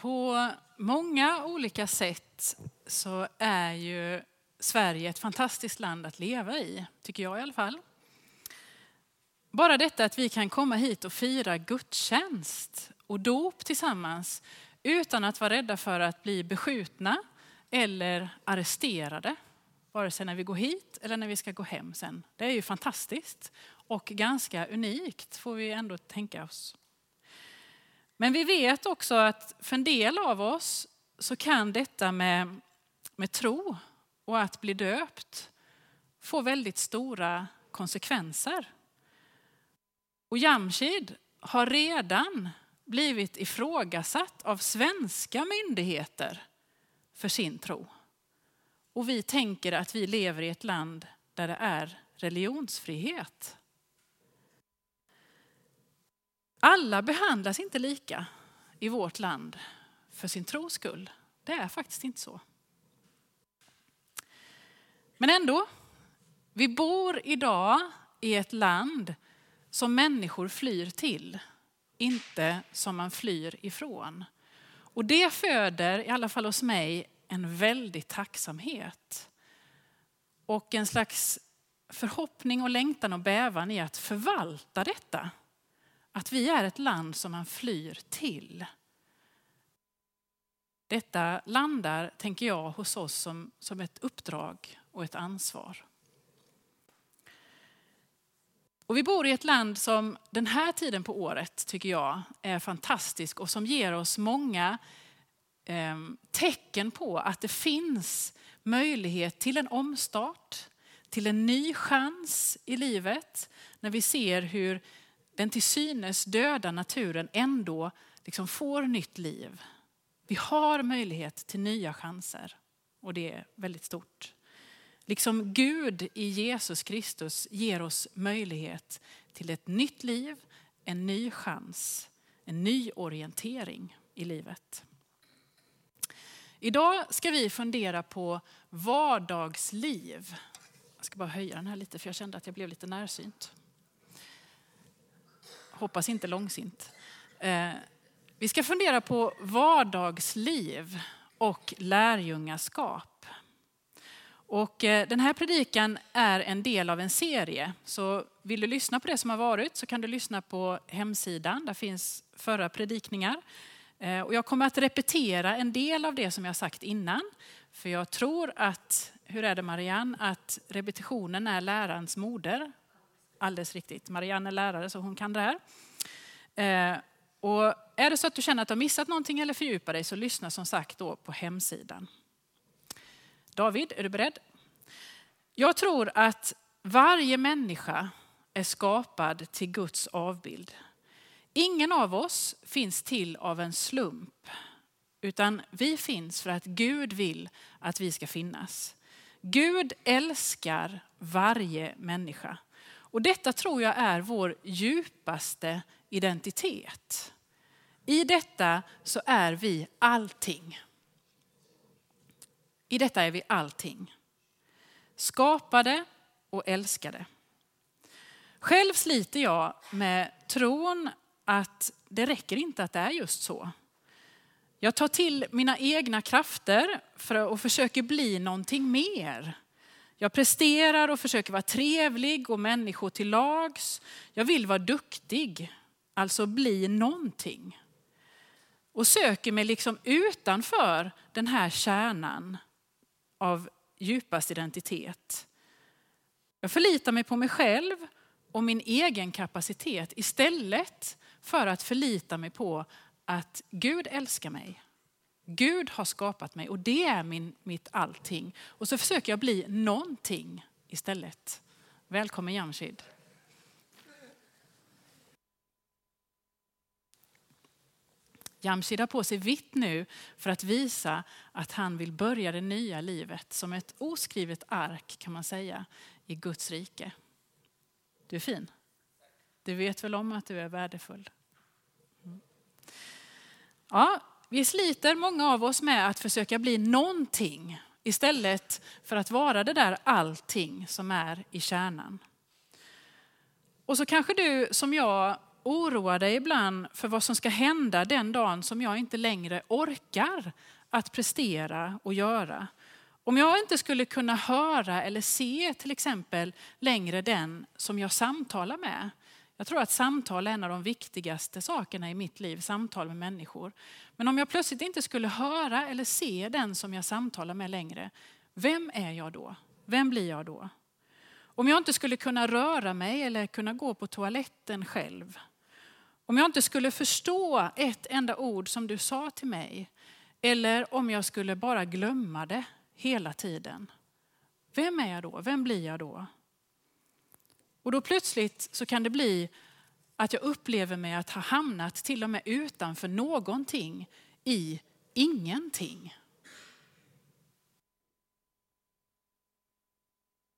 På många olika sätt så är ju Sverige ett fantastiskt land att leva i, tycker jag i alla fall. Bara detta att vi kan komma hit och fira gudstjänst och dop tillsammans utan att vara rädda för att bli beskjutna eller arresterade. Vare sig när vi går hit eller när vi ska gå hem sen. Det är ju fantastiskt och ganska unikt får vi ändå tänka oss. Men vi vet också att för en del av oss så kan detta med, med tro och att bli döpt få väldigt stora konsekvenser. Och Jamshid har redan blivit ifrågasatt av svenska myndigheter för sin tro. Och vi tänker att vi lever i ett land där det är religionsfrihet. Alla behandlas inte lika i vårt land för sin tros skull. Det är faktiskt inte så. Men ändå, vi bor idag i ett land som människor flyr till, inte som man flyr ifrån. Och det föder, i alla fall hos mig, en väldig tacksamhet. Och en slags förhoppning och längtan och bävan i att förvalta detta. Att vi är ett land som man flyr till. Detta landar, tänker jag, hos oss som, som ett uppdrag och ett ansvar. Och vi bor i ett land som den här tiden på året tycker jag är fantastisk och som ger oss många eh, tecken på att det finns möjlighet till en omstart, till en ny chans i livet. När vi ser hur den till synes döda naturen ändå liksom får nytt liv. Vi har möjlighet till nya chanser och det är väldigt stort. Liksom Gud i Jesus Kristus ger oss möjlighet till ett nytt liv, en ny chans, en ny orientering i livet. Idag ska vi fundera på vardagsliv. Jag ska bara höja den här lite för jag kände att jag blev lite närsynt. Hoppas inte långsint. Eh, vi ska fundera på vardagsliv och lärjungaskap. Och eh, den här predikan är en del av en serie. Så vill du lyssna på det som har varit så kan du lyssna på hemsidan. Där finns förra predikningar. Eh, och jag kommer att repetera en del av det som jag sagt innan. För jag tror att, hur är det Marianne, att repetitionen är lärans moder. Alldeles riktigt. Marianne är lärare så hon kan det här. Eh, och är det så att du känner att du har missat någonting eller fördjupar dig så lyssna som sagt då på hemsidan. David, är du beredd? Jag tror att varje människa är skapad till Guds avbild. Ingen av oss finns till av en slump, utan vi finns för att Gud vill att vi ska finnas. Gud älskar varje människa. Och detta tror jag är vår djupaste identitet. I detta så är vi allting. I detta är vi allting. Skapade och älskade. Själv sliter jag med tron att det räcker inte att det är just så. Jag tar till mina egna krafter för och försöker bli någonting mer. Jag presterar och försöker vara trevlig och människor till lags. Jag vill vara duktig, alltså bli någonting. Och söker mig liksom utanför den här kärnan av djupast identitet. Jag förlitar mig på mig själv och min egen kapacitet istället för att förlita mig på att Gud älskar mig. Gud har skapat mig och det är min, mitt allting. Och så försöker jag bli någonting istället. Välkommen Jamshid. Jamshid har på sig vitt nu för att visa att han vill börja det nya livet som ett oskrivet ark kan man säga i Guds rike. Du är fin. Du vet väl om att du är värdefull. Mm. Ja, vi sliter många av oss med att försöka bli någonting istället för att vara det där allting som är i kärnan. Och så kanske du som jag oroar dig ibland för vad som ska hända den dagen som jag inte längre orkar att prestera och göra. Om jag inte skulle kunna höra eller se till exempel längre den som jag samtalar med. Jag tror att samtal är en av de viktigaste sakerna i mitt liv, samtal med människor. Men om jag plötsligt inte skulle höra eller se den som jag samtalar med längre, vem är jag då? Vem blir jag då? Om jag inte skulle kunna röra mig eller kunna gå på toaletten själv. Om jag inte skulle förstå ett enda ord som du sa till mig. Eller om jag skulle bara glömma det hela tiden. Vem är jag då? Vem blir jag då? Och då plötsligt så kan det bli att jag upplever mig att ha hamnat till och med utanför någonting i ingenting.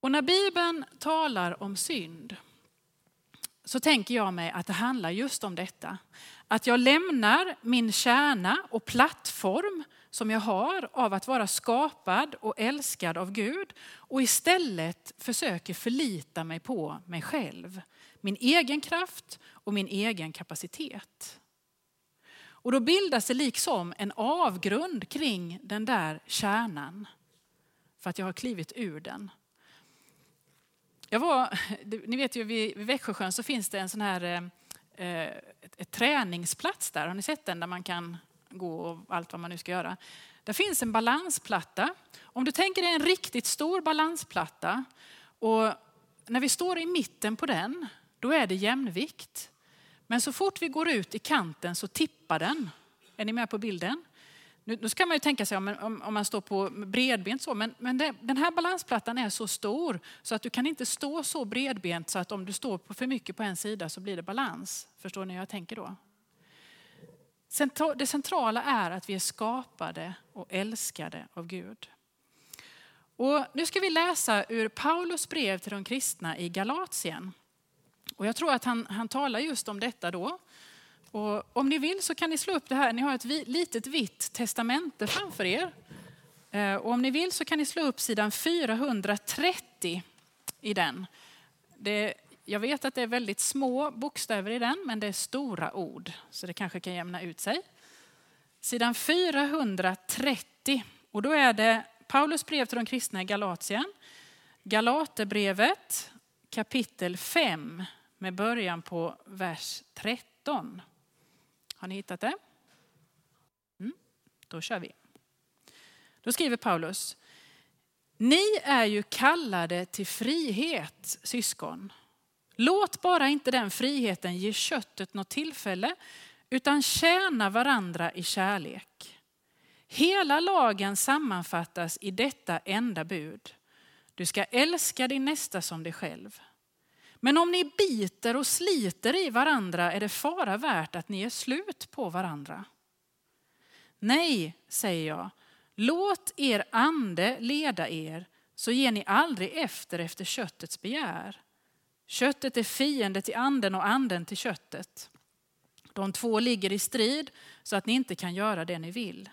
Och när Bibeln talar om synd så tänker jag mig att det handlar just om detta. Att jag lämnar min kärna och plattform som jag har av att vara skapad och älskad av Gud och istället försöker förlita mig på mig själv. Min egen kraft och min egen kapacitet. Och då bildas det liksom en avgrund kring den där kärnan. För att jag har klivit ur den. Jag var, ni vet ju vid Växjösjön så finns det en sån här eh, eh, ett, ett träningsplats där. Har ni sett den där man kan gå och allt vad man nu ska göra. Där finns en balansplatta. Om du tänker dig en riktigt stor balansplatta och när vi står i mitten på den, då är det jämvikt. Men så fort vi går ut i kanten så tippar den. Är ni med på bilden? Nu, nu ska man ju tänka sig om, om, om man står på bredbent så, men, men det, den här balansplattan är så stor så att du kan inte stå så bredbent så att om du står på för mycket på en sida så blir det balans. Förstår ni hur jag tänker då? Det centrala är att vi är skapade och älskade av Gud. Och nu ska vi läsa ur Paulus brev till de kristna i Galatien. Och jag tror att han, han talar just om detta då. Och om ni vill så kan ni slå upp det här. Ni har ett litet vitt testamente framför er. Eh, och om ni vill så kan ni slå upp sidan 430 i den. Det, jag vet att det är väldigt små bokstäver i den, men det är stora ord. Så det kanske kan jämna ut sig. Sidan 430. Och då är det Paulus brev till de kristna i Galatien. Galaterbrevet kapitel 5 med början på vers 13. Har ni hittat det? Mm, då kör vi. Då skriver Paulus. Ni är ju kallade till frihet, syskon. Låt bara inte den friheten ge köttet något tillfälle, utan tjäna varandra i kärlek. Hela lagen sammanfattas i detta enda bud. Du ska älska din nästa som dig själv. Men om ni biter och sliter i varandra är det fara värt att ni är slut på varandra. Nej, säger jag, låt er ande leda er så ger ni aldrig efter efter köttets begär. Köttet är fiende till anden och anden till köttet. De två ligger i strid så att ni inte kan göra det ni vill.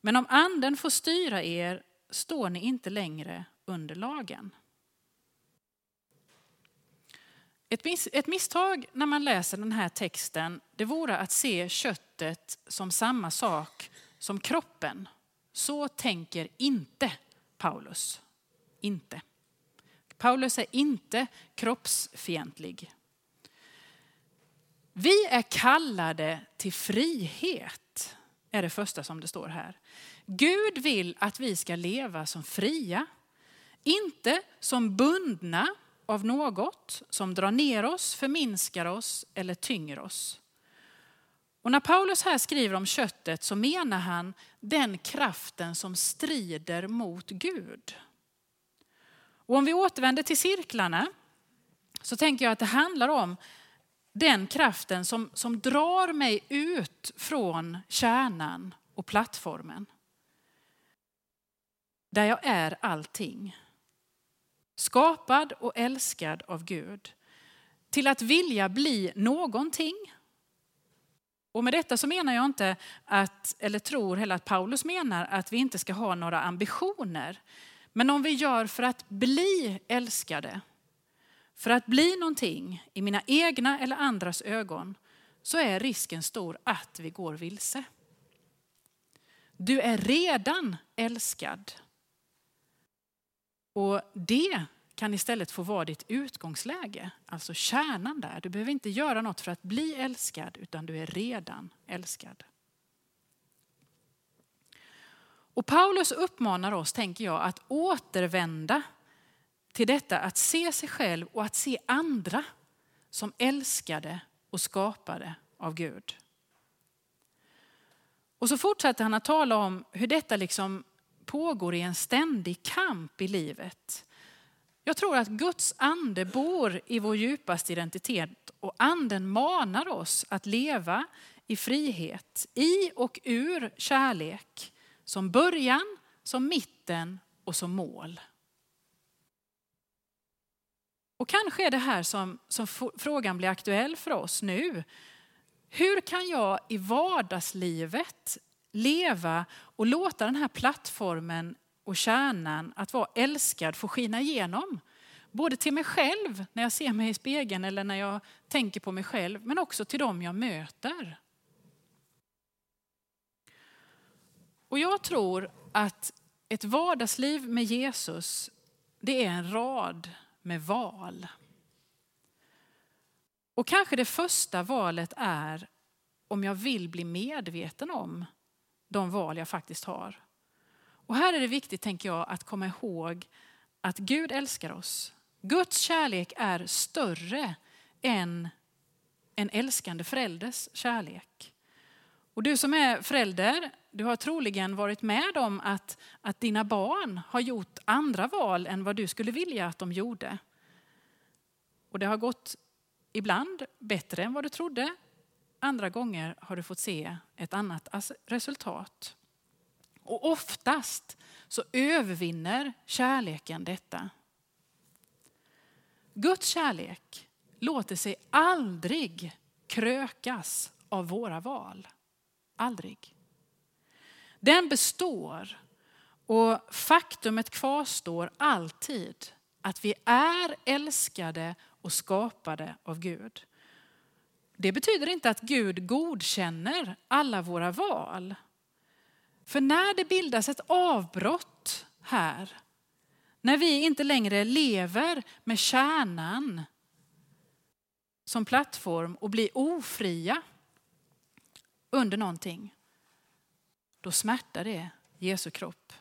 Men om anden får styra er står ni inte längre under lagen. Ett, misstag när man läser den här texten det vore att se köttet som samma sak som kroppen. Så tänker inte Paulus. Inte. Paulus är inte kroppsfientlig. Vi är kallade till frihet, är det första som det står här. Gud vill att vi ska leva som fria, inte som bundna av något som drar ner oss, förminskar oss eller tynger oss. Och när Paulus här skriver om köttet så menar han den kraften som strider mot Gud. Och om vi återvänder till cirklarna så tänker jag att det handlar om den kraften som, som drar mig ut från kärnan och plattformen. Där jag är allting. Skapad och älskad av Gud. Till att vilja bli någonting. Och med detta så menar jag inte att, eller tror heller att Paulus menar att vi inte ska ha några ambitioner. Men om vi gör för att bli älskade, för att bli någonting i mina egna eller andras ögon så är risken stor att vi går vilse. Du är redan älskad. Och det kan istället få vara ditt utgångsläge, alltså kärnan där. Du behöver inte göra något för att bli älskad, utan du är redan älskad. Och Paulus uppmanar oss, tänker jag, att återvända till detta att se sig själv och att se andra som älskade och skapade av Gud. Och så fortsätter han att tala om hur detta liksom pågår i en ständig kamp i livet. Jag tror att Guds ande bor i vår djupaste identitet och anden manar oss att leva i frihet, i och ur kärlek, som början, som mitten och som mål. Och kanske är det här som, som frågan blir aktuell för oss nu. Hur kan jag i vardagslivet leva och låta den här plattformen och kärnan att vara älskad få skina igenom? Både till mig själv när jag ser mig i spegeln eller när jag tänker på mig själv, men också till dem jag möter. Och jag tror att ett vardagsliv med Jesus, det är en rad med val. Och kanske det första valet är om jag vill bli medveten om de val jag faktiskt har. Och här är det viktigt, tänker jag, att komma ihåg att Gud älskar oss. Guds kärlek är större än en älskande förälders kärlek. Och du som är förälder, du har troligen varit med om att, att dina barn har gjort andra val än vad du skulle vilja att de gjorde. Och det har gått ibland bättre än vad du trodde. Andra gånger har du fått se ett annat resultat. Och oftast så övervinner kärleken detta. Guds kärlek låter sig aldrig krökas av våra val. Aldrig. Den består och faktumet kvarstår alltid att vi är älskade och skapade av Gud. Det betyder inte att Gud godkänner alla våra val. För när det bildas ett avbrott här, när vi inte längre lever med kärnan som plattform och blir ofria under någonting, då smärtar det Jesu kropp.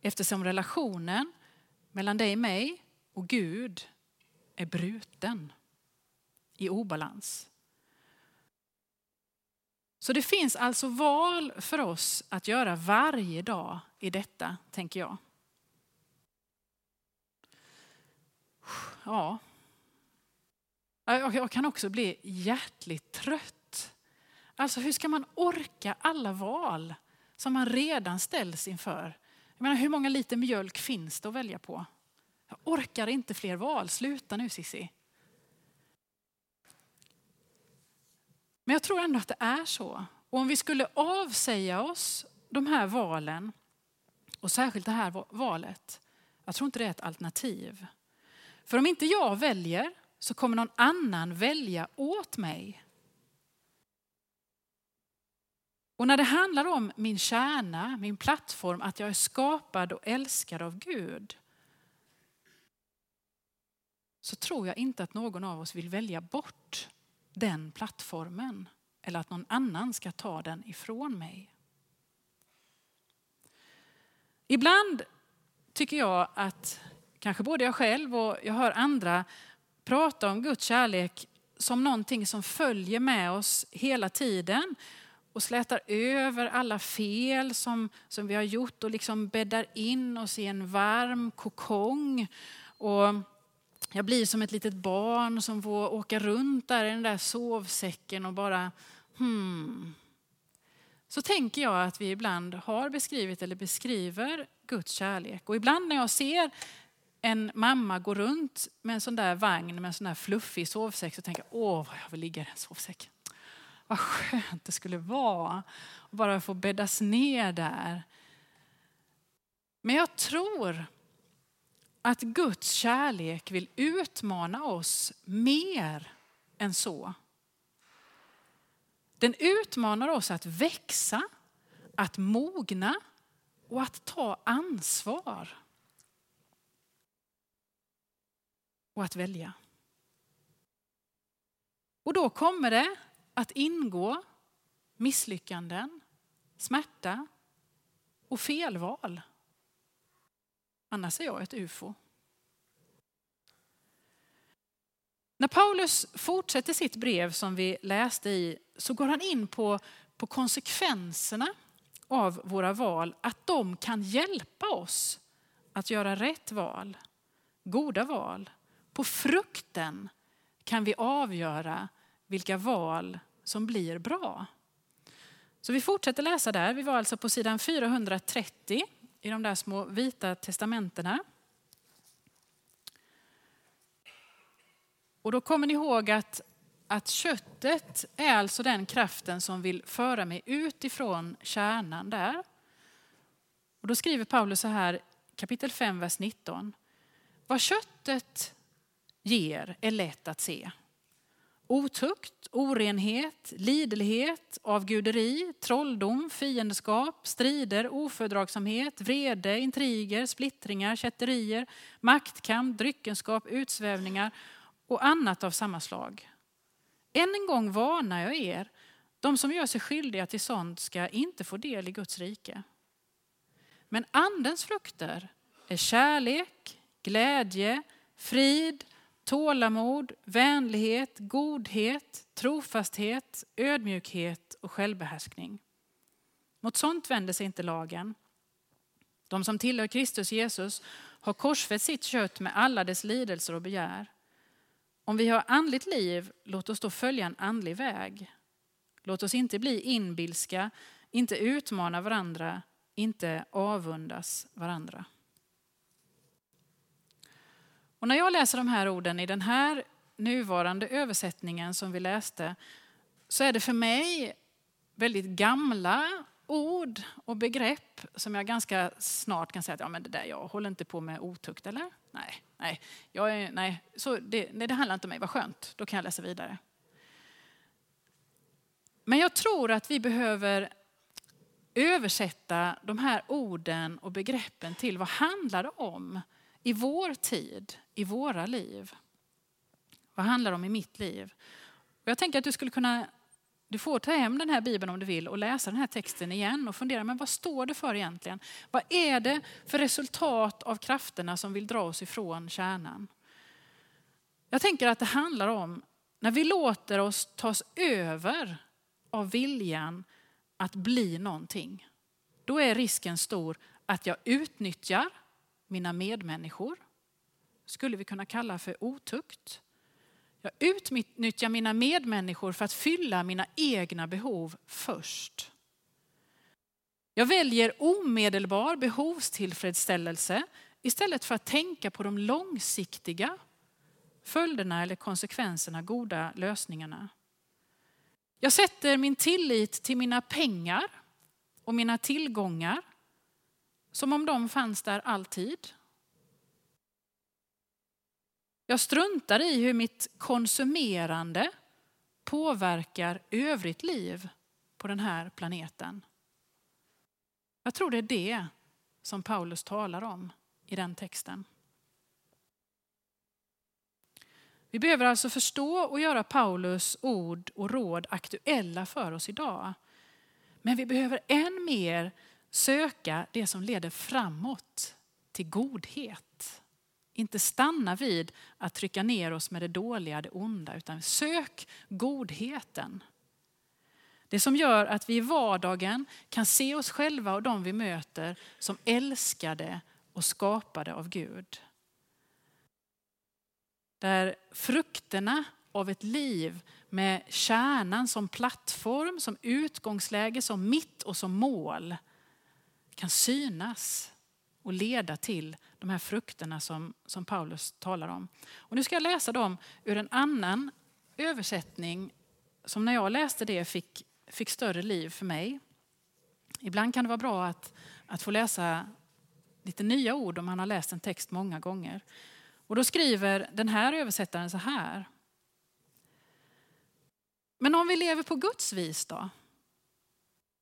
Eftersom relationen mellan dig och mig och Gud är bruten i obalans. Så det finns alltså val för oss att göra varje dag i detta, tänker jag. Ja. Jag kan också bli hjärtligt trött. Alltså hur ska man orka alla val som man redan ställs inför? Jag menar, hur många liter mjölk finns det att välja på? Jag orkar inte fler val. Sluta nu Sissi. Men jag tror ändå att det är så. Och om vi skulle avsäga oss de här valen, och särskilt det här valet, jag tror inte det är ett alternativ. För om inte jag väljer så kommer någon annan välja åt mig. Och när det handlar om min kärna, min plattform, att jag är skapad och älskad av Gud, så tror jag inte att någon av oss vill välja bort den plattformen eller att någon annan ska ta den ifrån mig. Ibland tycker jag att kanske både jag själv och jag hör andra prata om Guds kärlek som någonting som följer med oss hela tiden och slätar över alla fel som, som vi har gjort och liksom bäddar in oss i en varm kokong. Och jag blir som ett litet barn som får åka runt där i den där sovsäcken och bara hmm. Så tänker jag att vi ibland har beskrivit eller beskriver Guds kärlek. Och ibland när jag ser en mamma gå runt med en sån där vagn med en sån där fluffig sovsäck så tänker jag, åh vad jag vill ligga i den sovsäcken. Vad skönt det skulle vara att bara få bäddas ner där. Men jag tror att Guds kärlek vill utmana oss mer än så. Den utmanar oss att växa, att mogna och att ta ansvar. Och att välja. Och då kommer det att ingå misslyckanden, smärta och felval. Annars är jag ett ufo. När Paulus fortsätter sitt brev som vi läste i så går han in på, på konsekvenserna av våra val. Att de kan hjälpa oss att göra rätt val, goda val. På frukten kan vi avgöra vilka val som blir bra. Så vi fortsätter läsa där. Vi var alltså på sidan 430 i de där små vita testamentena. Och då kommer ni ihåg att, att köttet är alltså den kraften som vill föra mig utifrån kärnan där. Och då skriver Paulus så här, kapitel 5, vers 19. Vad köttet ger är lätt att se. Otukt, orenhet, liderlighet, avguderi, trolldom, fiendskap, strider, ofördragsamhet, vrede, intriger, splittringar, kätterier, maktkamp, dryckenskap, utsvävningar och annat av samma slag. Än en gång varnar jag er, de som gör sig skyldiga till sånt ska inte få del i Guds rike. Men andens frukter är kärlek, glädje, frid, tålamod, vänlighet, godhet, trofasthet, ödmjukhet och självbehärskning. Mot sånt vänder sig inte lagen. De som tillhör Kristus Jesus har korsfäst sitt kött med alla dess lidelser och begär. Om vi har andligt liv, låt oss då följa en andlig väg. Låt oss inte bli inbilska, inte utmana varandra, inte avundas varandra. Och när jag läser de här orden i den här nuvarande översättningen som vi läste så är det för mig väldigt gamla ord och begrepp som jag ganska snart kan säga att ja, men det där, jag håller inte på med otukt, eller? Nej, nej, jag är, nej. Så det, nej, det handlar inte om mig, vad skönt, då kan jag läsa vidare. Men jag tror att vi behöver översätta de här orden och begreppen till vad handlar det om i vår tid, i våra liv? Vad handlar det om i mitt liv? Och jag tänker att du skulle kunna du får ta hem den här bibeln om du vill och läsa den här texten igen och fundera, men vad står det för egentligen? Vad är det för resultat av krafterna som vill dra oss ifrån kärnan? Jag tänker att det handlar om när vi låter oss tas över av viljan att bli någonting. Då är risken stor att jag utnyttjar mina medmänniskor. Skulle vi kunna kalla för otukt. Jag utnyttjar mina medmänniskor för att fylla mina egna behov först. Jag väljer omedelbar behovstillfredsställelse istället för att tänka på de långsiktiga följderna eller konsekvenserna, goda lösningarna. Jag sätter min tillit till mina pengar och mina tillgångar som om de fanns där alltid. Jag struntar i hur mitt konsumerande påverkar övrigt liv på den här planeten. Jag tror det är det som Paulus talar om i den texten. Vi behöver alltså förstå och göra Paulus ord och råd aktuella för oss idag. Men vi behöver än mer söka det som leder framåt till godhet. Inte stanna vid att trycka ner oss med det dåliga, det onda, utan sök godheten. Det som gör att vi i vardagen kan se oss själva och de vi möter som älskade och skapade av Gud. Där frukterna av ett liv med kärnan som plattform, som utgångsläge, som mitt och som mål kan synas och leda till de här frukterna som, som Paulus talar om. Och nu ska jag läsa dem ur en annan översättning som när jag läste det fick, fick större liv för mig. Ibland kan det vara bra att, att få läsa lite nya ord om man har läst en text många gånger. Och då skriver den här översättaren så här. Men om vi lever på Guds vis då?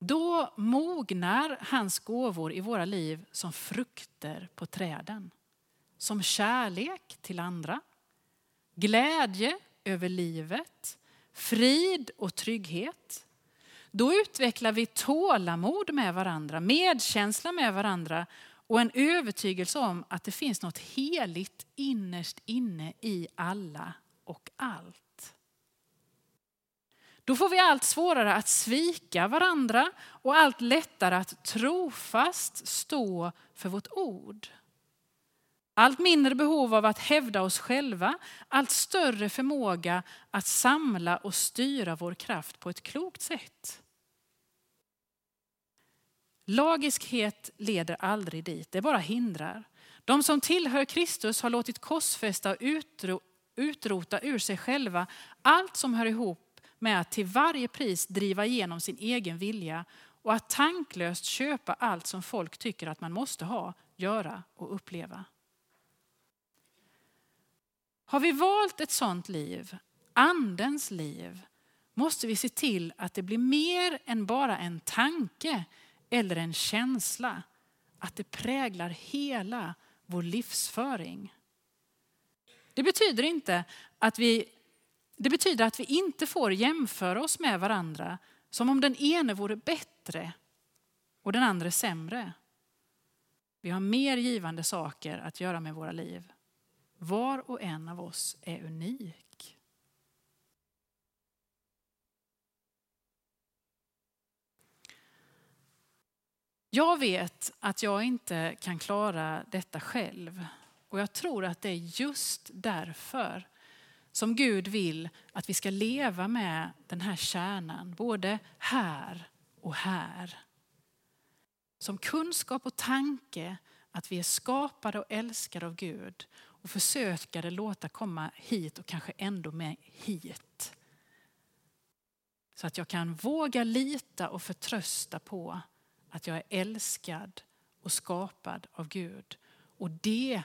Då mognar hans gåvor i våra liv som frukter på träden. Som kärlek till andra, glädje över livet, frid och trygghet. Då utvecklar vi tålamod med varandra, medkänsla med varandra och en övertygelse om att det finns något heligt innerst inne i alla och allt. Då får vi allt svårare att svika varandra och allt lättare att trofast stå för vårt ord. Allt mindre behov av att hävda oss själva, allt större förmåga att samla och styra vår kraft på ett klokt sätt. Lagiskhet leder aldrig dit, det bara hindrar. De som tillhör Kristus har låtit korsfästa och utrota ur sig själva allt som hör ihop med att till varje pris driva igenom sin egen vilja och att tanklöst köpa allt som folk tycker att man måste ha, göra och uppleva. Har vi valt ett sådant liv, andens liv, måste vi se till att det blir mer än bara en tanke eller en känsla. Att det präglar hela vår livsföring. Det betyder inte att vi det betyder att vi inte får jämföra oss med varandra som om den ene vore bättre och den andra sämre. Vi har mer givande saker att göra med våra liv. Var och en av oss är unik. Jag vet att jag inte kan klara detta själv och jag tror att det är just därför som Gud vill att vi ska leva med den här kärnan, både här och här. Som kunskap och tanke att vi är skapade och älskade av Gud och försöka det låta komma hit och kanske ändå med hit. Så att jag kan våga lita och förtrösta på att jag är älskad och skapad av Gud. Och det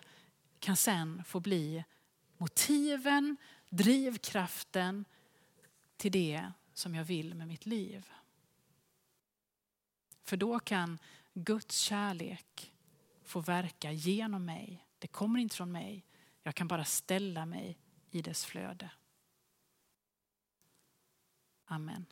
kan sen få bli motiven, drivkraften till det som jag vill med mitt liv. För då kan Guds kärlek få verka genom mig. Det kommer inte från mig. Jag kan bara ställa mig i dess flöde. Amen.